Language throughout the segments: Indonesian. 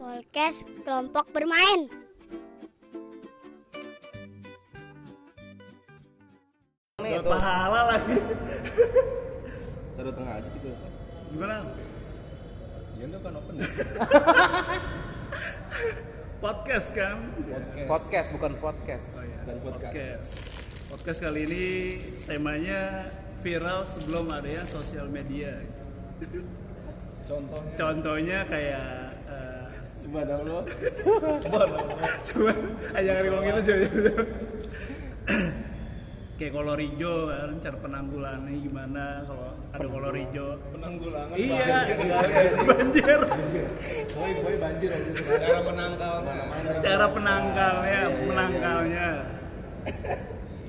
Podcast kelompok bermain. Dapat pahala lagi. Taruh tengah aja sih gue. Gimana? Ya enggak kan open. Podcast kan? Podcast bukan podcast. Oh, iya. Dan podcast. Podcast. Podcast kali ini temanya viral sebelum adanya sosial media. Contohnya. Contohnya kayak eh, Subhanallah. Cuma aja jangan ngomong gitu Joy. Kayak kolor hijau kan, cara penanggulannya gimana kalau ada kolor hijau. Penanggulangan Iya, banjir. banjir. Boy, boy banjir aja. Cara penangkal. Cara penangkalnya, penangkalnya.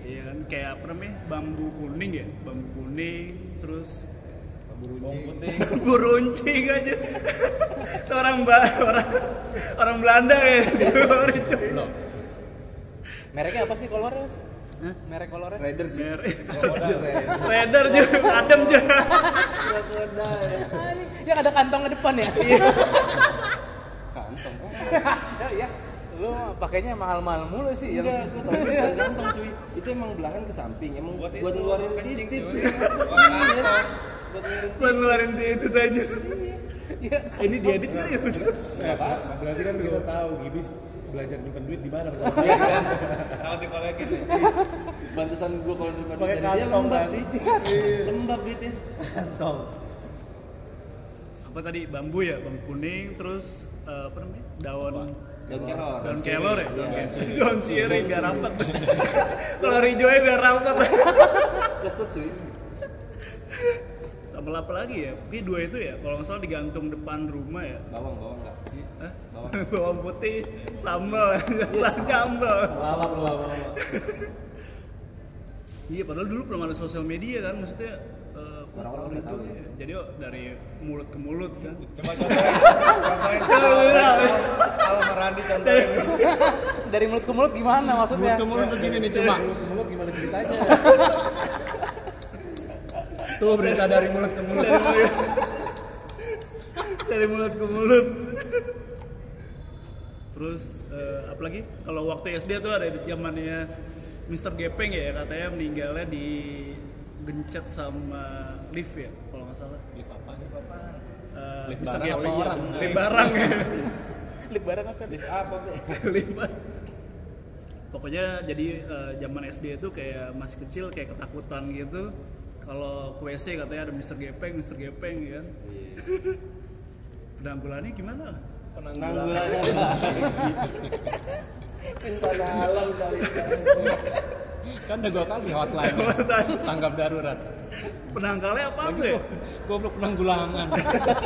Iya kan, kayak apa namanya? Bambu kuning ya, bambu kuning, terus bambu runcing aja. Itu orang orang orang Belanda ya. Mereknya apa sih kolornya? Mas? Hah? Merek kolornya? Rider cuy. Mer- Modal Raider juga, adem juga. Yang ada kantong ke depan ya? Kantong. ya, ya. Lu pakainya mahal-mahal mulu sih. Yang... Enggak, gue tahu bukan kantong cuy. Itu emang belahan ke samping. Emang buat, ngeluarin titik. Iya. Buat ngeluarin ngeluarin itu aja. Iya. Ini diedit kan ya? Enggak apa Berarti kan kita tahu Gibis belajar nyimpen duit di mana? Kalau dikolekin ya. Pantesan gue kalau daripada Pakai dari dia lembab kan? sih. Lembab duitnya. Kantong. Apa tadi bambu ya, bambu kuning, terus eh, apa namanya? Daun Daun kelor. daun kelor ya, daun Iya. kelor. Daun sirih biar rapat. Kalau hijaunya biar rapat. Keset cuy. Apa lagi ya? Ini dua itu ya, kalau nggak salah digantung depan rumah ya. Bawang, bawang enggak. Hah? Bawang. Bawang putih, sambal, sambal. Lawak lawak. Iya, padahal dulu belum ada sosial media kan, maksudnya kok Orang-orang nggak tahu itu ya. Jadi oh, dari mulut ke mulut kan. Coba contohin. Kalau contohin. Dari mulut ke mulut gimana maksudnya? Mulut ke mulut begini nih cuma. Mulut ke mulut gimana ceritanya? Tuh berita dari mulut ke mulut. dari mulut ke mulut terus eh, apalagi kalau waktu SD tuh ada di zamannya Mr. Gepeng ya katanya meninggalnya di gencet sama lift ya kalau nggak salah Lift apa? Eh, Lift Mr. barang Gepeng apa orang? lift barang ya Lip barang apa? Lift apa, lift barang. pokoknya jadi eh, zaman SD itu kayak masih kecil kayak ketakutan gitu kalau ke WC katanya ada Mr. Gepeng Mr. Gepeng ya penanggulannya gimana Penanggulannya Bencana alam kali. Kan udah gua kasih hotline. Tanggap darurat. penangkalnya apa tuh ya Goblok penanggulangan.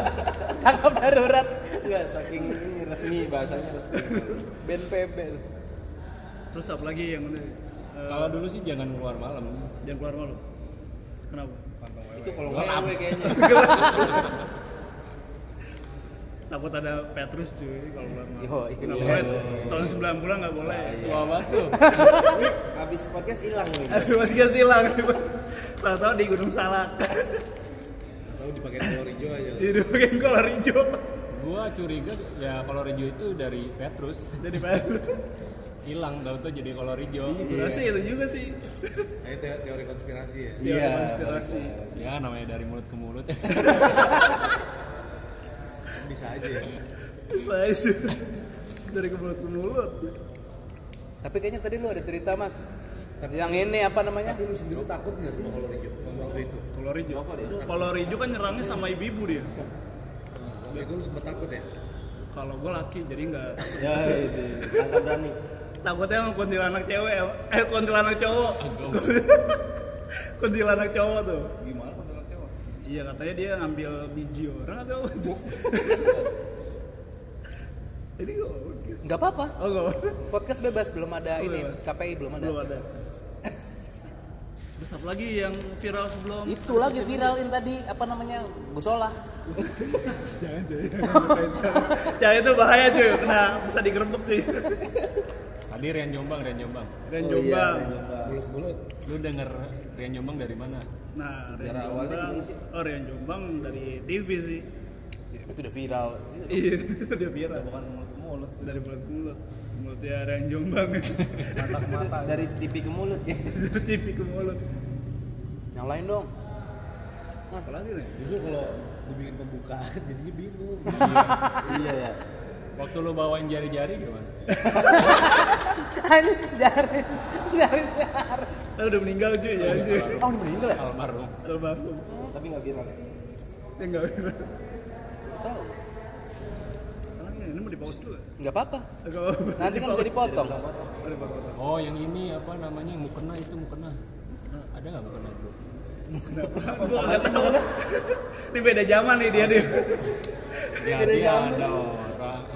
Tanggap darurat. Enggak, saking ini resmi bahasanya resmi. BNPB. Terus apa lagi yang udah eh, Kalau dulu sih jangan keluar malam. jangan keluar malu. Kenapa? Itu kalau wewe kayaknya. Takut ada Petrus cuy kalau keluar malu. Yo, iya. Nggak boleh. Tahun 90-an nggak boleh. Wah, banget tuh. Ini habis podcast hilang nih. Aduh, masih hilang. Tahu-tahu di Gunung Salak. Tahu dipakai telur hijau aja. Hidupin kolor hijau. Gua curiga ya kalau hijau itu dari Petrus Jadi Petrus. hilang tahu tuh jadi kolor hijau. Iya itu juga sih. Nah, itu teori konspirasi ya. Iya. Konspirasi. Ya namanya dari mulut ke mulut. Bisa aja ya. Saya sih dari ke mulut ke mulut. Tapi kayaknya tadi lu ada cerita mas. Yang ini apa namanya? Tapi lu sendiri takut nggak sama kolor hijau waktu itu? Kolor hijau. Kolor hijau kan nyerangnya sama ibu-ibu dia. Waktu itu lu sempet takut ya? Kalau gue laki jadi nggak Ya, ini berani. Takutnya sama kuntilanak cewek eh kuntilanak cowok kuntilanak cowok tuh Gimana kuntilanak cewek? iya katanya dia ngambil biji orang atau apa ini kok Nggak apa-apa. oh apa. Podcast bebas belum ada Oh, ini. bebas. KPI belum ada. belum ada terus apa lagi yang viral sebelum Itu lagi viralin tadi apa namanya? Gusola. jangan jangan jangan itu bahaya cuy kena bisa digerebek cuy Tadi Rian Jombang, Rian Jombang. dan Oh, iya, Jombang Mulut ke mulut. Lu denger Rian Jombang dari mana? nah Rian Jombang oh Rian Jombang dari TV sih Itu udah viral. Iya, udah viral. Bukan mulut ke mulut. Dari mulut ke mulut. Mulutnya yang jombang. mata ke mata dari TV ke mulut ya Dari TV ke mulut. Yang lain dong. Apa lagi nih? Justru kalau dibikin pembukaan jadinya bingung. iya ya Waktu lu bawain jari-jari gimana? Jari, jari, jari. Ah, udah meninggal cuy ya cuy. Oh, udah meninggal ya? Almarhum. Almarhum. tapi nggak viral ya Ya enggak viral. Tahu. Ini mau di pause dulu. ya? Enggak apa-apa. Enggak apa-apa. Nanti kan bisa dipotong. Oh, yang ini apa namanya? Yang mukena itu mukena. Ada nggak mukena itu? Gua enggak tahu. Ini beda zaman nih dia nih. Jadi ada orang Nggak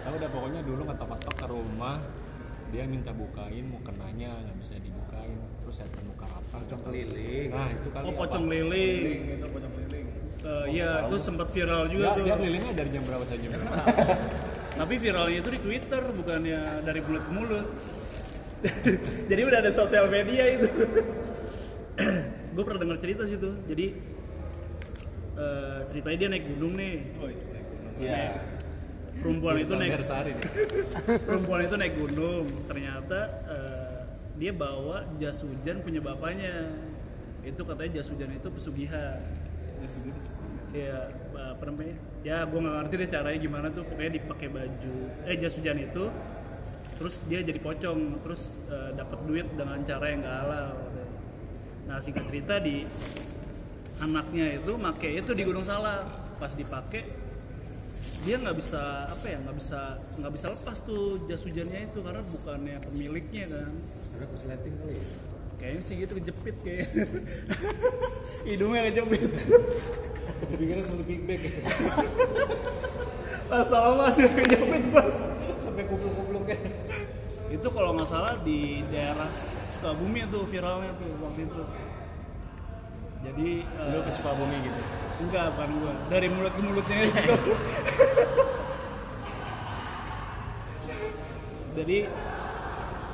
tahu dah pokoknya dulu ngetok-ngetok ke rumah dia minta bukain mukenanya nggak bisa dibukain terus saya muka apa Pocong keliling. nah itu kali Oh, apa? pocong lilin. Eh, iya, itu sempat viral juga Nggak, tuh. dia kelilingnya dari jam berapa sampai jam berapa Tapi viralnya itu di Twitter, bukannya dari mulut ke mulut. Jadi udah ada sosial media itu. gue pernah dengar cerita sih tuh. Jadi eh, ceritanya dia naik gunung nih. Iya. Perempuan itu naik perempuan itu naik gunung. Ternyata eh, dia bawa jas hujan punya bapaknya. Itu katanya jas hujan itu pesugihan. ya apa namanya? Ya gue nggak ngerti deh caranya gimana tuh. Pokoknya dipakai baju eh jas hujan itu terus dia jadi pocong. Terus eh, dapat duit dengan cara yang gak halal. Nah singkat cerita di anaknya itu make itu di Gunung Salak. Pas dipakai dia nggak bisa apa ya nggak bisa nggak bisa lepas tuh jas hujannya itu karena bukannya pemiliknya kan Ada korsleting kali ya. kayaknya sih gitu kejepit kayak hidungnya kejepit Dipikirnya sleeping bag. pas salah masih kejepit pas Sampai kupluk-kupluknya. itu kalau nggak salah di daerah Sukabumi tuh viralnya tuh waktu itu jadi eh, lu ke Sukabumi gitu? enggak bukan gua. Dari mulut ke mulutnya itu jadi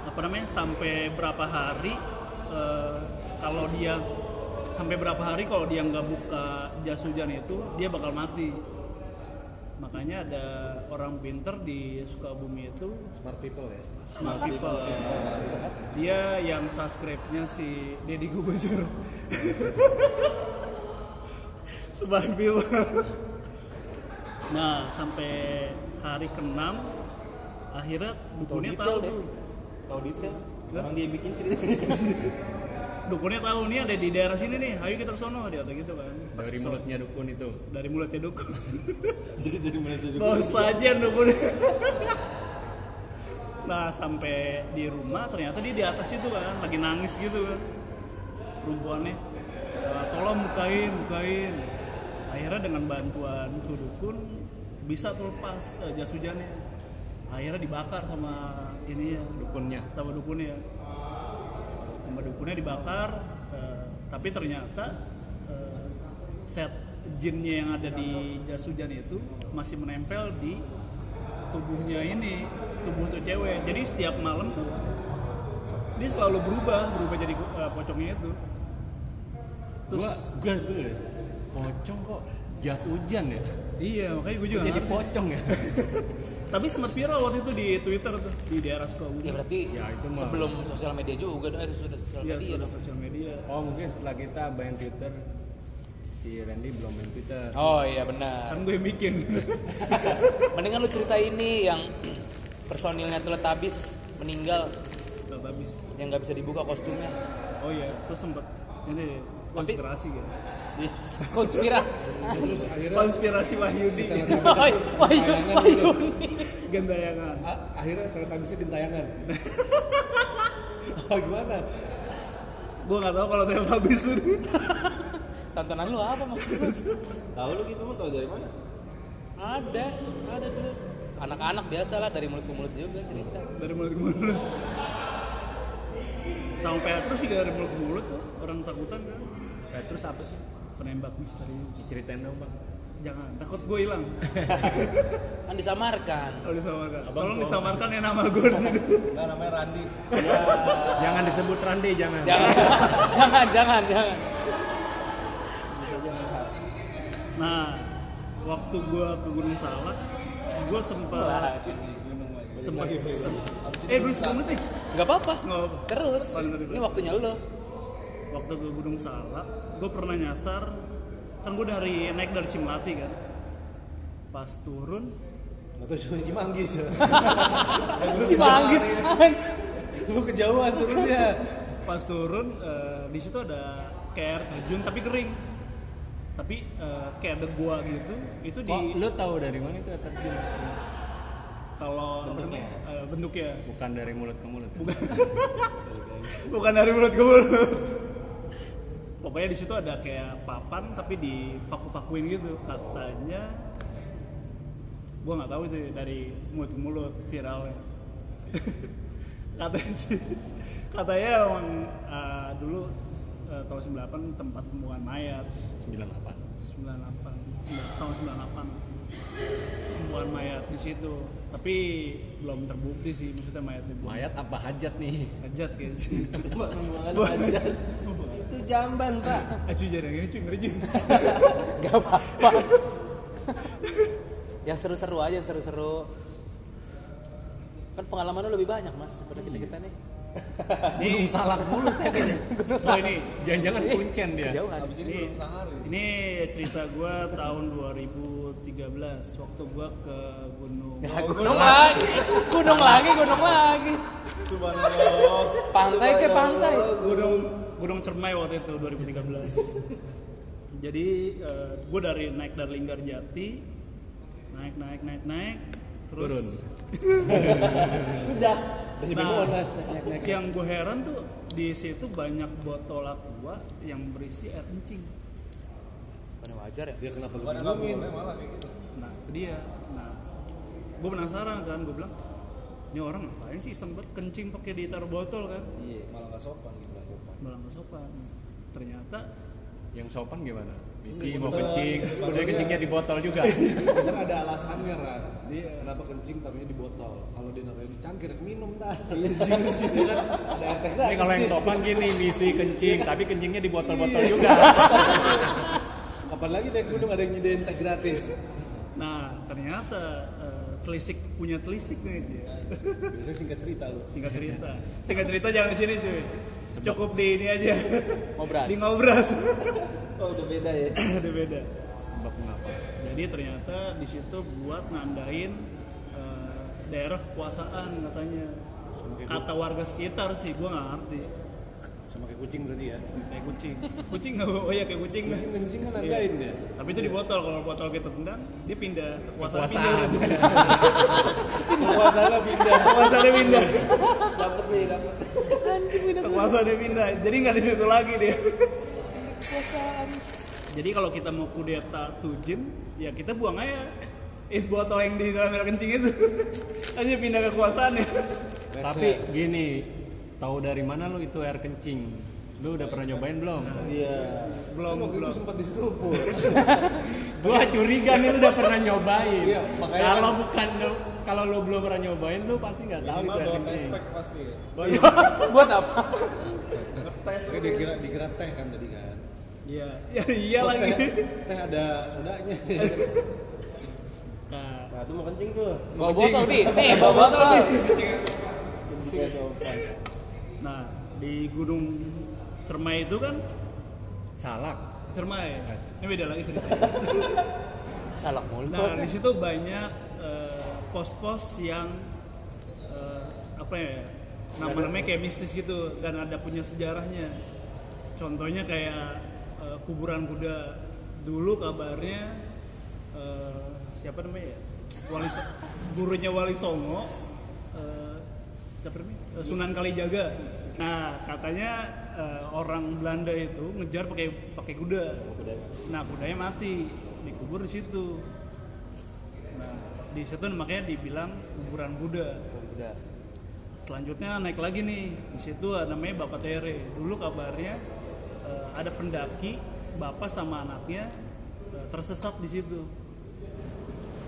apa namanya sampai berapa hari eh, kalau dia sampai berapa hari kalau dia nggak buka jas hujan itu dia bakal mati makanya ada orang pinter di Sukabumi itu Smart people ya. smart people. Dia yang subscribe-nya si Deddy Gubezur smart people. Nah sampai hari ke-6 akhirnya detail tahu tuh. Tahu detail. orang dia bikin ceritanya dukunnya tahu nih ada di daerah sini nih ayo kita ke sono dia kata gitu kan. Pas dari ke sono. mulutnya dukun itu. Dari mulutnya dukun. Jadi dari mana tuh Bawa sajian dukun. Nah sampai di rumah ternyata dia di atas itu kan lagi nangis gitu kan. Perempuannya "Eh, tolong bukain bukain. Akhirnya dengan bantuan tuh dukun bisa tuh lepas eh, jas hujannya. Akhirnya dibakar sama ini ya dukunnya. Sama dukunnya sama dukunnya dibakar eh, tapi ternyata eh, set jinnya yang ada di jas hujan itu masih menempel di tubuhnya ini tubuh tuh cewek. Jadi setiap malam tuh dia selalu berubah berubah jadi eh, pocongnya itu. Terus gua dulu deh pocong kok jas hujan ya? Iya makanya gue juga jadi ngerti. pocong ya tapi sempat viral waktu itu di twitter tuh di daerah Sukabumi Ya berarti Ya, itu mah. sebelum sosial media juga dong, eh, sudah sosial Iya, media sudah dong. sosial media oh mungkin setelah kita main Twitter si Randy belum main Twitter Oh iya benar. kan gue yang bikin Mendingan lu cerita ini yang personilnya Teletubbies meninggal habis yang nggak bisa dibuka kostumnya. Oh iya, terus sempet ini konspirasi kan. Konspirasi. Terus akhirnya Konspirasi Wahyudi Wah, wah, Tayangan wah, gitu. gandayangan. a- akhirnya teletabisnya di tayangan. oh gimana? Gue nggak tahu kalau Teletubbies ini. Tontonan lu apa maksudnya? tahu lu gitu mau tahu dari mana Ada, ada dulu. Anak-anak biasa lah dari mulut ke mulut juga cerita. dari mulut ke mulut. Sama Petrus juga dari mulut ke mulut tuh orang takutan kan. Petrus apa sih Penembak misterius. ceritain dong bang Jangan, takut gue hilang. Kan disamarkan. Kalau disamarkan. Tolong disamarkan ya nama gue di sini. Enggak namanya Randi jangan disebut Randy jangan Jangan, jangan, jangan, jangan. Nah, waktu gua ke Gunung Salak, gua sempat sempat sem- eh dulu sebelum nih Nggak apa-apa. nggak apa Terus. Oh. Ini waktunya lo. Waktu ke Gunung Salak gue pernah nyasar kan gue dari naik dari Cimati kan pas turun Atau cuma Cimanggis ya. Si manggis. Lu kejauhan terusnya. pas turun eh, di situ ada kayak air terjun tapi kering tapi eh, kayak ada gua gitu itu di Kok lu tahu dari mana itu terjun? kalau namanya, eh, bentuknya Bukan dari mulut ke mulut. ya? bukan dari mulut ke mulut pokoknya di situ ada kayak papan tapi dipaku-pakuin gitu katanya gua nggak tahu sih dari mulut ke mulut viralnya katanya sih katanya emang uh, dulu uh, tahun 98 tempat pembuangan mayat 98. 98 sembilan- tahun 98 pembuangan mayat di situ tapi belum terbukti sih maksudnya buang Mayat apa hajat nih? hajat kayaknya sih Pembuangan hajat. Itu jamban, Pak. Eh cuy jangan gini cuy ngeri cuy Gak apa-apa. yang seru-seru aja, yang seru-seru. Kan pengalaman lo lebih banyak mas daripada kita kita nih. Nih Salak mulu oh ini Jangan-jangan kuncen dia. Kejauhan. ini, ini cerita gue tahun 2013 waktu gue ke gunung Ya, gunung lagi, gunung lagi, gunung lagi. Pantai ke pantai. gunung gunung Cermai waktu itu 2013 jadi gue dari naik dari Linggarjati naik naik naik naik terus Turun. Udah. nah, yang gue heran tuh di situ banyak botol aqua yang berisi air kencing Mana wajar ya? Ya kenapa lu minum? nah itu dia nah gue penasaran kan gue bilang ini orang ngapain sih iseng banget kencing pakai ditaruh botol kan Iya, malah nggak sopan gitu. Malah nggak sopan ternyata Yang sopan gimana? Misi mau kencing, udah kencingnya di botol juga. Bener ada alasannya Ran. Iya. Kenapa kencing tapi di botol? Kalau dia naruhnya di cangkir minum dah. Iya sih. kan ada teh Ini kalau yang sopan gini, misi kencing, tapi kencingnya di botol-botol juga. Kapan lagi naik gunung ada yang nyediain teh gratis? nah ternyata eh, telisik punya telisik nih cuy Biasanya singkat cerita lu. singkat cerita singkat cerita jangan di sini cuy cukup di ini aja Ngobras. di ngobras Oh, udah beda ya. ada beda Sebab mengapa? jadi ternyata di situ buat nandain eh, daerah kekuasaan katanya kata warga sekitar sih gua nggak ngerti kayak kucing berarti ya. kayak kucing. Kucing nggak oh iya kayak kucing. Kucing kencing kan nandain dia. tapi itu di botol kalau botol kita tendang dia pindah. Kekuasaan Kekuasaan. pindah. Kekuasaannya pindah. kekuasaannya pindah. Dapat nih, dapat. kekuasaannya pindah. Jadi nggak di situ lagi dia. Jadi kalau kita mau kudeta tujin ya kita buang aja. Is botol yang di dalam air kencing itu. Hanya pindah kekuasaan ya. Tapi gini, tahu dari mana lu itu air kencing? Lu udah pernah nyobain belum? Iya. belum Waktu itu belum sempat diseruput. Gua curiga nih lu udah pernah nyobain. Iya, makanya Kalau bukan lu- kalau lu belum pernah nyobain lu pasti nggak tahu itu kencing. pasti. Buat apa? Kayak dikira dikira teh kan tadi kan. iya ya, iya Oh, lagi Teh, teh ada sodanya. nah, Nah, tuh mau kencing tuh. Bawa botol nih, nih bawa botol. Kencing sopan. nah di gunung Cermai itu kan Salak. Cermai ini beda lagi ceritanya Salak mulu. Nah, di situ banyak eh, pos-pos yang eh, apa ya? Nama-namanya kayak mistis gitu dan ada punya sejarahnya. Contohnya kayak eh, kuburan kuda. Dulu kabarnya eh, siapa namanya ya? Wali So- gurunya Wali Songo siapa namanya? Eh, Sunan Kalijaga. Nah, katanya eh, orang Belanda itu ngejar pakai pakai kuda. Nah, kudanya mati, dikubur di situ. Nah, di situ makanya dibilang kuburan Buddha. Selanjutnya naik lagi nih, di situ ada namanya Bapak Tere. Dulu kabarnya eh, ada pendaki, bapak sama anaknya eh, tersesat di situ.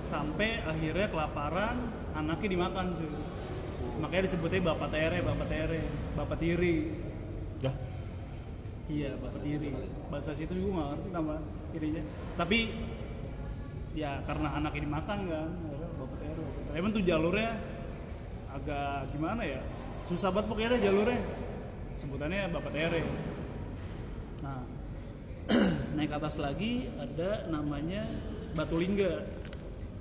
Sampai akhirnya kelaparan, anaknya dimakan cuy. Makanya disebutnya Bapak Tere, Bapak Tere, Bapak Tiri. Dah. Iya, Bapak Tiri. Bahasa situ gue nggak ngerti nama irinya. Tapi ya karena anaknya dimakan kan akhirnya bapak tere emang tuh jalurnya agak gimana ya susah banget pokoknya deh jalurnya sebutannya bapak tere nah naik atas lagi ada namanya batu lingga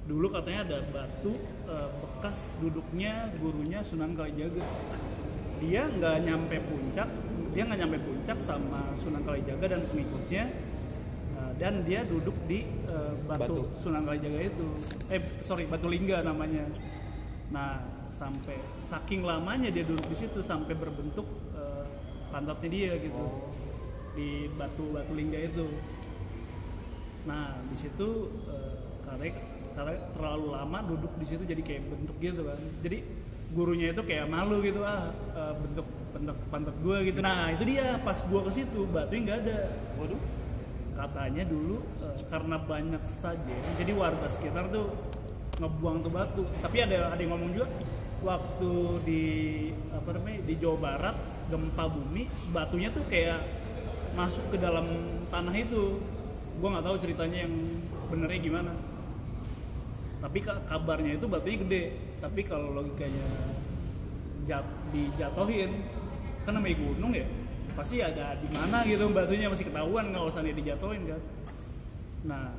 dulu katanya ada batu eh, bekas duduknya gurunya Sunan Kalijaga dia nggak nyampe puncak dia nggak nyampe puncak sama Sunan Kalijaga dan pengikutnya Uh, dan dia duduk di uh, batu, Batu. Sunan Kalijaga itu. Eh sorry batu lingga namanya. Nah sampai saking lamanya dia duduk di situ sampai berbentuk uh, pantatnya dia gitu. Di batu batu lingga itu. Nah di situ uh, karena terlalu lama duduk di situ jadi kayak bentuk gitu kan. Jadi gurunya itu kayak malu gitu ah uh, bentuk bentuk pantat gua gitu. Nah itu dia. Pas gua ke situ batunya nggak ada. Waduh. katanya dulu eh, karena banyak saja jadi warga sekitar tuh ngebuang tuh batu. Tapi ada ada yang ngomong juga waktu di apa namanya di Jawa Barat gempa bumi batunya tuh kayak masuk ke dalam tanah itu. Gua nggak tahu ceritanya yang benernya gimana. Tapi ka- kabarnya itu batunya gede. Tapi kalau logikanya jat, dijatohin kan namanya gunung ya? Pasti ada di mana gitu batunya masih ketahuan nggak usah dijatuhin kan. Nah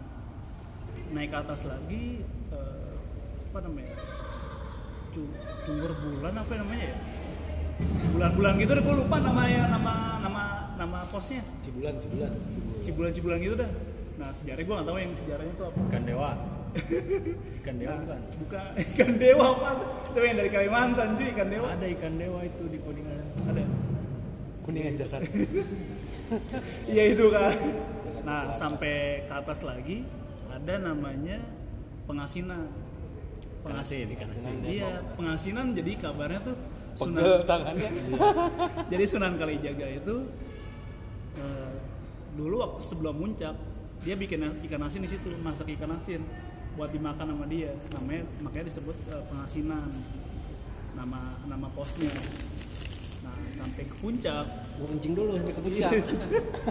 naik ke atas lagi eh, apa namanya Cu- cunggur bulan apa namanya ya? Bulan-bulan gitu deh gue lupa namanya nama nama nama posnya. Cibulan, cibulan. cibulan-cibulan gitu dah. Nah sejarahnya gue nggak tahu yang sejarahnya itu apa. Ikan dewa ikan dewa Nah, bukan? Bukan ikan dewa apa itu yang dari Kalimantan cuy ikan dewa. Ada ikan dewa itu di kuningan. Ada. Kuningan Jakarta. Iya itu kan nah sampai ke atas lagi ada namanya pengasinan. Asin, ikan asin. iya pengasinan jadi kabarnya tuh pegel Sunan tangannya. Jadi Sunan Kalijaga itu eh, dulu waktu sebelum muncak dia bikin ikan asin di situ masak ikan asin buat dimakan sama dia. Namanya makanya disebut eh, pengasinan nama nama posnya. Nah sampai ke puncak. Gua kencing dulu sampai ke puncak.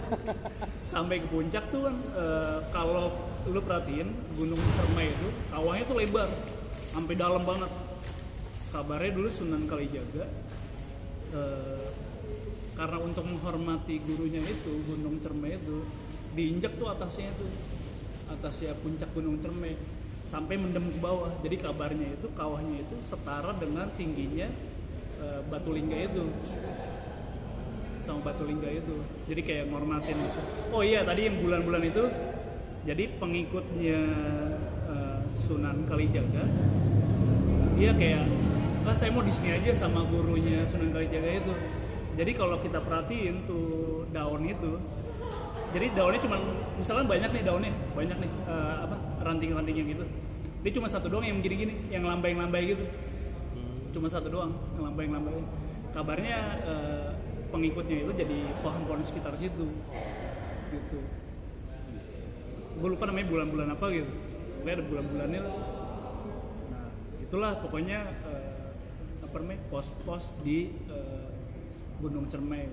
sampai ke puncak tuh kan eh, kalau lu perhatiin Gunung Cermai itu kawahnya tuh lebar. Sampai dalam banget. Kabarnya dulu Sunan Kalijaga eh, karena untuk menghormati gurunya itu Gunung Cermai itu diinjak tuh atasnya itu atasnya puncak Gunung Cermai sampai mendem ke bawah. Jadi kabarnya itu kawahnya itu setara dengan tingginya eh, batu lingga itu. Sama batu lingga itu. Jadi kayak ngormatin gitu. oh iya tadi yang bulan-bulan itu jadi pengikutnya eh, Sunan Kalijaga dia kayak lah saya mau di sini aja sama gurunya Sunan Kalijaga itu. Jadi kalau kita perhatiin tuh daun itu jadi daunnya cuma misalnya banyak nih daunnya banyak nih eh, apa ranting-rantingnya gitu. Dia cuma satu doang yang gini-gini yang lambai-lambai gitu. Cuma satu doang yang lambai-lambai. Kabarnya eh, pengikutnya itu jadi pohon-pohon sekitar situ. Gitu. Gue lupa namanya bulan-bulan apa gitu. Pokoknya ada bulan-bulannya lah. Nah itulah pokoknya eh, apa namanya pos-pos di eh, Gunung Cermai.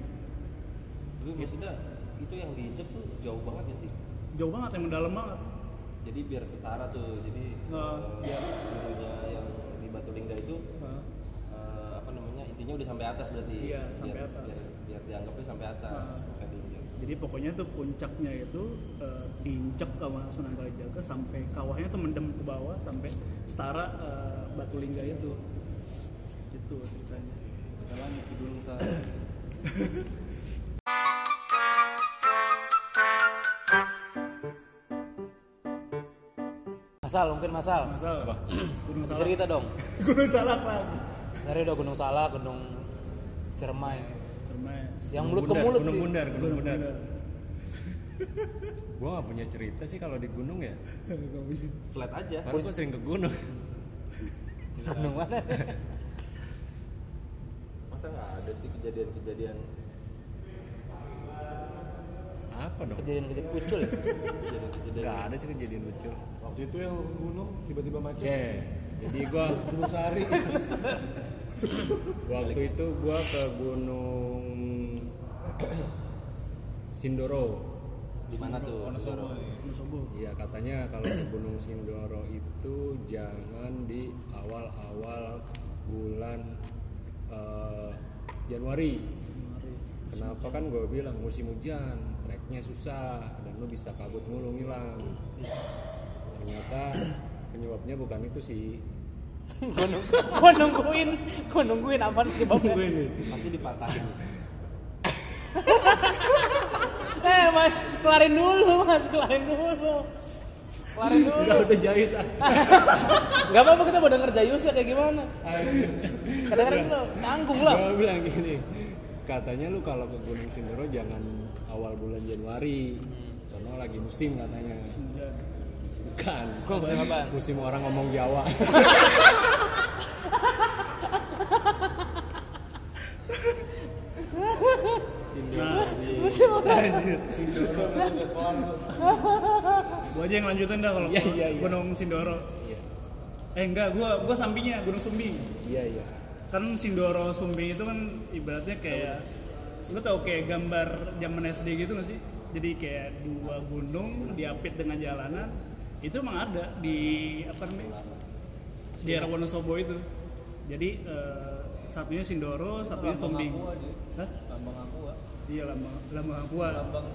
Tapi maksudnya itu yang diinjek tuh jauh banget ya sih. jauh banget emang dalam banget Jadi biar setara tuh. Jadi Oh, eh, gurunya yang di Batu Lingga itu Nah, eh, apa namanya intinya udah sampai atas berarti. Iya, sampai biar, atas. Biar, biar dianggapnya sampai atas. Diinjek. jadi pokoknya tuh puncaknya itu eh, diinjek sama Sunan Kalijaga sampai kawahnya tuh mendem ke bawah sampai setara eh, Batu Lingga itu itu ceritanya Kita lanjut ke Gunung. masal mungkin masal. Masal Gunung bisa Salak kita dong. Gunung Salak lagi. Dari udah gunung salak gunung cermai. Cermai. Yang mulut ke mulut gunung sih. Bundar gunung bundar. Bundar. gua gak punya cerita sih kalau di gunung ya. Flat aja. karena gua sering ke gunung. Gunung mana? Masa nggak ada sih kejadian-kejadian apa dong kejadian-kejadian kucul ya kejadian-kejadian Gak ada sih kejadian lucu Waktu itu yang gunung tiba-tiba macet. Oke, jadi gua Gunung Sari. waktu itu gua ke gunung Sindoro di mana tuh? Wonosobo. Wonosobo Iya katanya kalau ke Gunung Sindoro itu jangan di awal-awal bulan eh, Januari. Kenapa kan gue bilang musim hujan, treknya susah dan lu bisa kabut mulu ngilang. Ternyata penyebabnya bukan itu sih. Gua nung- gua nungguin, gua nungguin apa sebabnya. Pasti dipatahin. Eh, mas, kelarin dulu, mas, kelarin dulu. Kelarin dulu. Udah udah ah. Gak apa-apa kita mau denger Jayus ya kayak gimana. Kadang-kadang lo tanggung lah. Gue bilang gini, katanya lu kalau ke Gunung Sindoro jangan awal bulan Januari. Soalnya lagi musim katanya. Bukan. Gua musim apa? Musim orang ngomong Jawa. gua aja yang lanjutin dah kalau Iya, iya, iya. Gunung Sindoro eh enggak gua gua sampingnya Gunung Sumbing Iya iya. kan Sindoro Sumbing itu kan ibaratnya kayak lu tau kayak gambar zaman SD gitu gak sih jadi kayak dua gunung diapit dengan jalanan itu emang ada di apa namanya di daerah Wonosobo itu jadi eh, satunya Sindoro satunya Sumbing Hah? Lambang aku ah. iya lambang lambang Aqua Lambang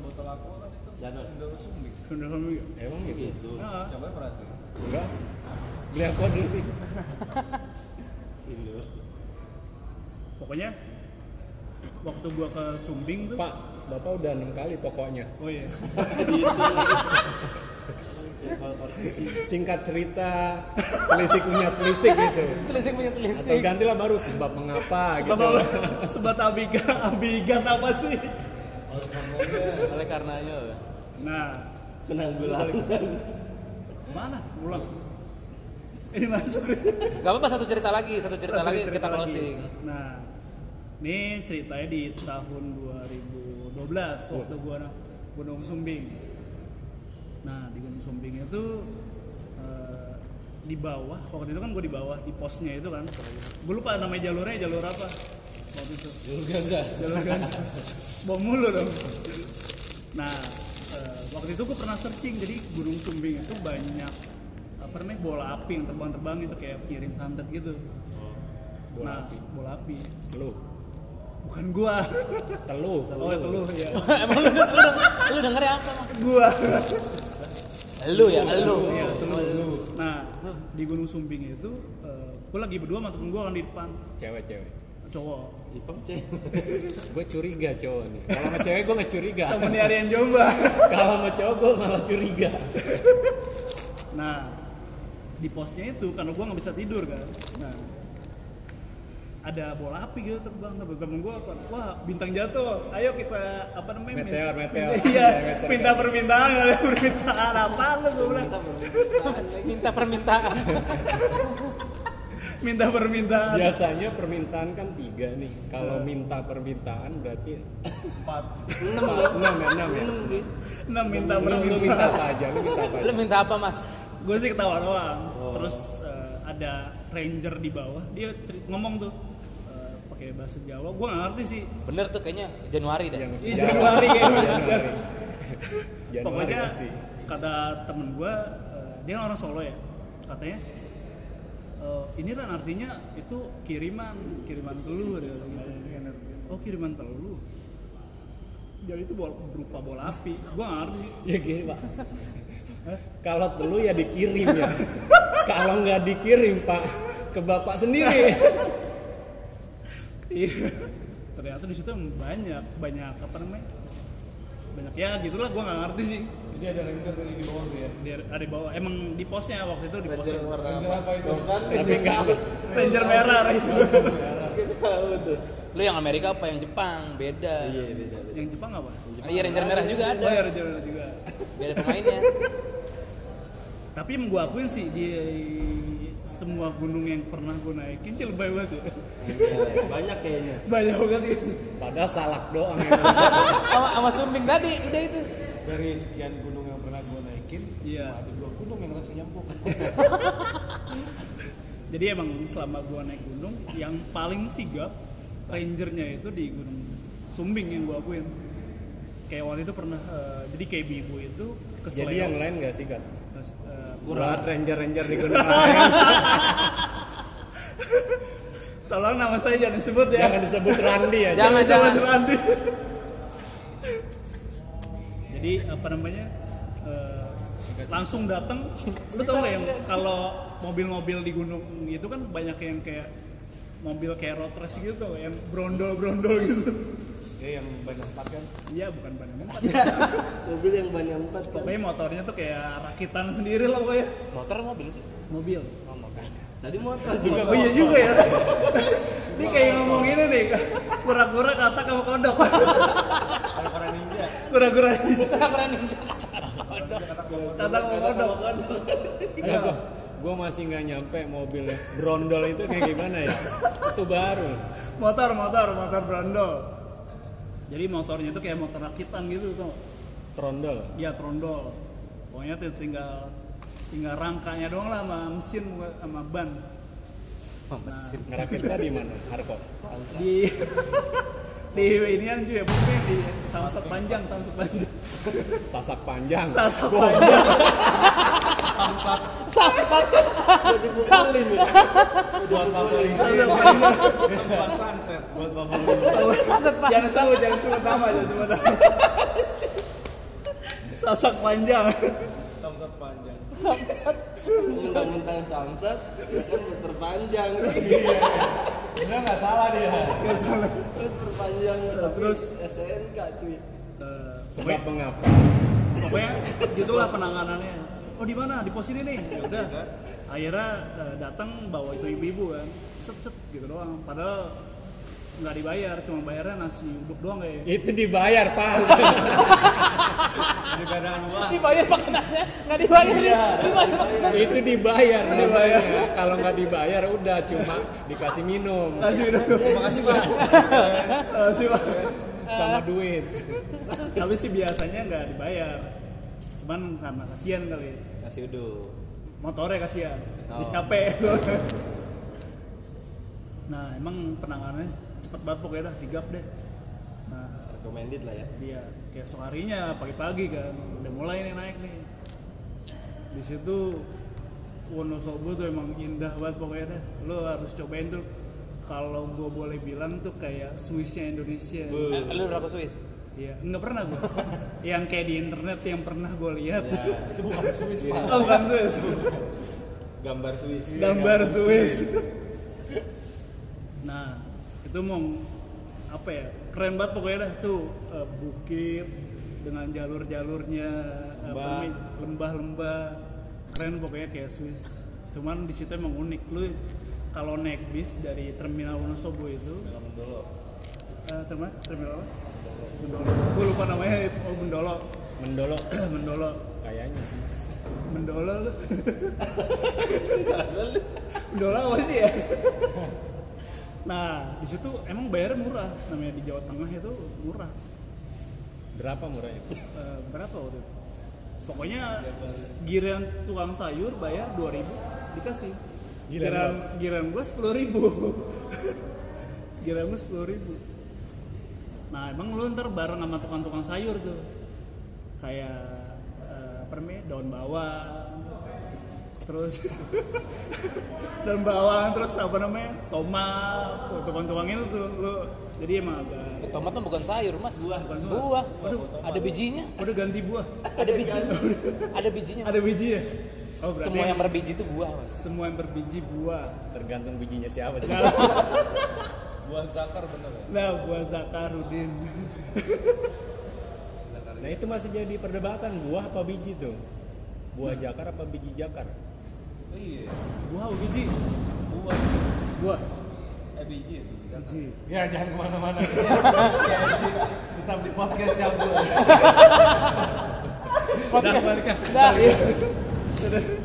botol aku kan itu. Danau. Sindoro Sumbing. Sindoro Sumbing ya? Emang gitu? Nah, Coba perhati. Enggak. Beli aku dulu. Sindur. pokoknya waktu gua ke Sumbing tuh Pak, Bapak udah enam kali pokoknya. oh iya Singkat cerita, telisik punya telisik gitu. Telisik punya Atau telisik. gantilah baru sebab mengapa gitu. sebab abiga abigat apa sih Oleh karenanya. nah Penanggulangan. mana ulang ini masuk Gak apa-apa satu cerita lagi, satu cerita lagi Cerita kita lagi. closing. Nah, ini ceritanya di tahun 2012 waktu gua na- Gunung Sumbing. Nah, di Gunung Sumbing itu eh, di bawah, waktu itu kan gue di bawah di posnya itu kan. Gue lupa namanya jalurnya jalur apa waktu itu. Jalur Gaza. Jalur kan. Bom mulu dong. Nah, eh, waktu itu gue pernah searching jadi Gunung Sumbing itu banyak apa namanya bola api yang terbang-terbang itu kayak kirim santet gitu. Bola nah, api. bola api. Teluh. Bukan gua. Teluh. Oh, teluh ya. Emang lu, lu, lu dengernya apa? Gua. Lu ya, lu. Iya, teluh. Nah, di Gunung Sumbing itu eh, gua lagi berdua sama temen gua kan di depan Cewek-cewek. cowok. Ipang cewek. Gue curiga cowok nih. Kalau sama cewek gue nggak curiga. Temennya Aryan Jomba. Kalau sama cowok gue malah curiga. Nah, di posnya itu karena gua nggak bisa tidur kan. Nah, ada bola api gitu terbang terbang temen gua apa? Wah, bintang jatuh. Ayo kita apa namanya? Meteor, meteor. Iya, Meteor. minta permintaan, permintaan apa lu gua bilang? Minta permintaan. Minta permintaan. Biasanya permintaan kan tiga nih. Kalau minta permintaan berarti Empat. enam ya, enam ya. Enam minta Lu, lu minta permintaan. apa aja? Lu minta apa Lu minta apa, Mas? gue sih ketawa doang terus eh, ada ranger di bawah dia ngomong tuh pakai bahasa Jawa gue gak ngerti sih Bener tuh kayaknya Januari dah. Yang Ih, sejarah. Januari kayaknya. Januari. Januari pokoknya pasti. kata temen gue dia orang Solo ya katanya eh, ini kan artinya itu kiriman kiriman telur gitu. oh kiriman telur jadi itu bola, berupa bola api gue ngerti sih Ya gini pak. Kalau telu ya dikirim ya. Kalau nggak dikirim pak ke bapak sendiri. Iya. Ternyata di situ banyak, banyak apa namanya? Banyak ya gitulah gua nggak ngerti sih. Jadi ada ranger dari di bawah tuh ya. Dia ada di bawah. Emang di posnya waktu itu di posnya. Ranger apa itu? Tapi nggak apa. Ranger merah Ranger. Lu yang Amerika apa yang Jepang? Beda. Iya, beda. Yang Jepang apa? Ah, Iya, Ranger merah juga ada. Oh ya Ranger merah juga. Beda pemainnya. Tapi yang gua akuin sih di semua gunung yang pernah gua naikin sih lebay banget ya. Iya, Banyak kayaknya. Banyak banget ya. Padahal salak doang ya. Sama, sama Sumbing tadi, udah itu. Dari sekian gunung yang pernah gue naikin, Iya. cuma ada dua gunung yang rasanya empuk. Jadi emang selama gua naik gunung yang paling sigap rangernya itu di gunung Sumbing yang gua akuin. Kayak waktu itu pernah eh, jadi kayak ibu itu Jadi yang lain nggak Eh, Buat ranger-ranger di Gunung tolong nama saya jangan disebut ya. Jangan disebut Randi ya. Jangan, jangan. Randi. jadi apa namanya eh, langsung datang lu tau nggak yang kalau mobil-mobil di gunung itu kan banyak yang kayak mobil kayak road race gitu yang brondol-brondol gitu Ya yang banyak empat kan. iya bukan ban yang empat mobil yang ban yang empat kan pokoknya motornya tuh kayak rakitan sendiri lah pokoknya Motor mobil sih. mobil Oh, motor. tadi motor juga oh iya juga ya ini kayak ngomong ini nih kura-kura katak sama kodok Para ninja. kura-kura ninja Keren ninja. katak sama kodok Enggak gua, gua masih nggak nyampe mobilnya. Brondol itu kayak gimana ya? Itu baru. motor motor motor brondol jadi motornya tuh kayak motor rakitan gitu tuh Trondol. ya trondol pokoknya tuh tinggal tinggal rangkanya doang lah sama mesin sama ban Ngerakitnya di mana? Harko. di di ini kan cuy pokoknya di samsat panjang samsat panjang Sasak panjang. samsat panjang buat dipukulin Buat favorit. samsat panjang Buat sunset. Buat favorit. jangan sebut jangan sebut nama jangan sebut nama sasak panjang Samsat panjang. samsat ya kan buat perpanjang Sebenarnya nggak salah dia. buat perpanjang tapi Terus? STNK cuy. Eh, Sebab mengapa? pokoknya gitulah penanganannya. Oh di mana? Di pos ini? Nih ya udah. akhirnya eh, datang bawa itu ibu-ibu kan. Set set gitu doang. Padahal nggak dibayar cuma bayarnya nasi uduk doang kayak Itu dibayar, Pak. Ada uang. Dibayar makanannya, nggak dibayar. Dibayar makanannya. itu dibayar namanya. Kalau nggak dibayar udah cuma dikasih minum nasi uduk Terima kasih Pak. nasi Pak. sama duit. tapi sih biasanya nggak dibayar cuman karena kasihan kali Nasi uduk. motornya kasihan Oh. dicapek nah emang penanganannya cepet banget pokoknya dah sigap deh nah recommended lah ya dia kayak esok harinya pagi-pagi kan udah mulai nih naik nih di situ Wonosobo tuh emang indah banget pokoknya deh lo harus cobain tuh kalau gue boleh bilang tuh kayak Swissnya Indonesia Eh, Lu udah ke Swiss? Iya, nggak pernah gue. yang kayak di internet yang pernah gue lihat. Itu bukan Swiss Pak. oh, bukan Swiss. Gambar Swiss. Gambar Swiss. nah, itu mau apa ya? Keren banget pokoknya dah tuh eh, bukit dengan jalur-jalurnya lembah-lembah. Keren pokoknya kayak Swiss. Cuman di situ emang unik lu kalau naik bis dari terminal Wonosobo itu Dulu. eh, terminal terminal apa? Mendolo. Gue lupa namanya. Oh, Mendolo. Mendolo Mendolo. kayaknya sih. Mendola lu. Mendola apa sih ya? Nah, di situ emang bayarnya murah. Namanya di Jawa Tengah itu murah. Berapa murahnya? Eh, berapa waktu itu? Pokoknya giliran tukang sayur bayar 2000 dikasih. Giliran Giliran giliran gua 10.000. giliran gua 10.000. Nah, emang lu ntar bareng sama tukang-tukang sayur tuh. Kayak eh, apa namanya? daun bawang. Terus daun bawang terus apa namanya? tomat. Tuh, Tukang-tukang itu tuh lu jadi emang agak Eh, Tomat mah bukan sayur, Mas. Buah. Bukan Buah. Ada bijinya. udah ganti buah. Ada bijinya. Ada bijinya. Ada biji ya? Oh, Semua yang berbiji itu buah, Mas. semua yang berbiji buah. Tergantung bijinya siapa sih. Nah, Buah zakar bener ya. nah buah Zakarudin. Nah itu masih jadi perdebatan buah apa biji tuh? Buah jakar apa biji jakar? Iya. buah apa biji? Buah. Buah. Eh biji. ya, biji. Biji. Ya jangan ke mana-mana. Tetap di podcast cabul. Udah balik kan? Dah. Udah.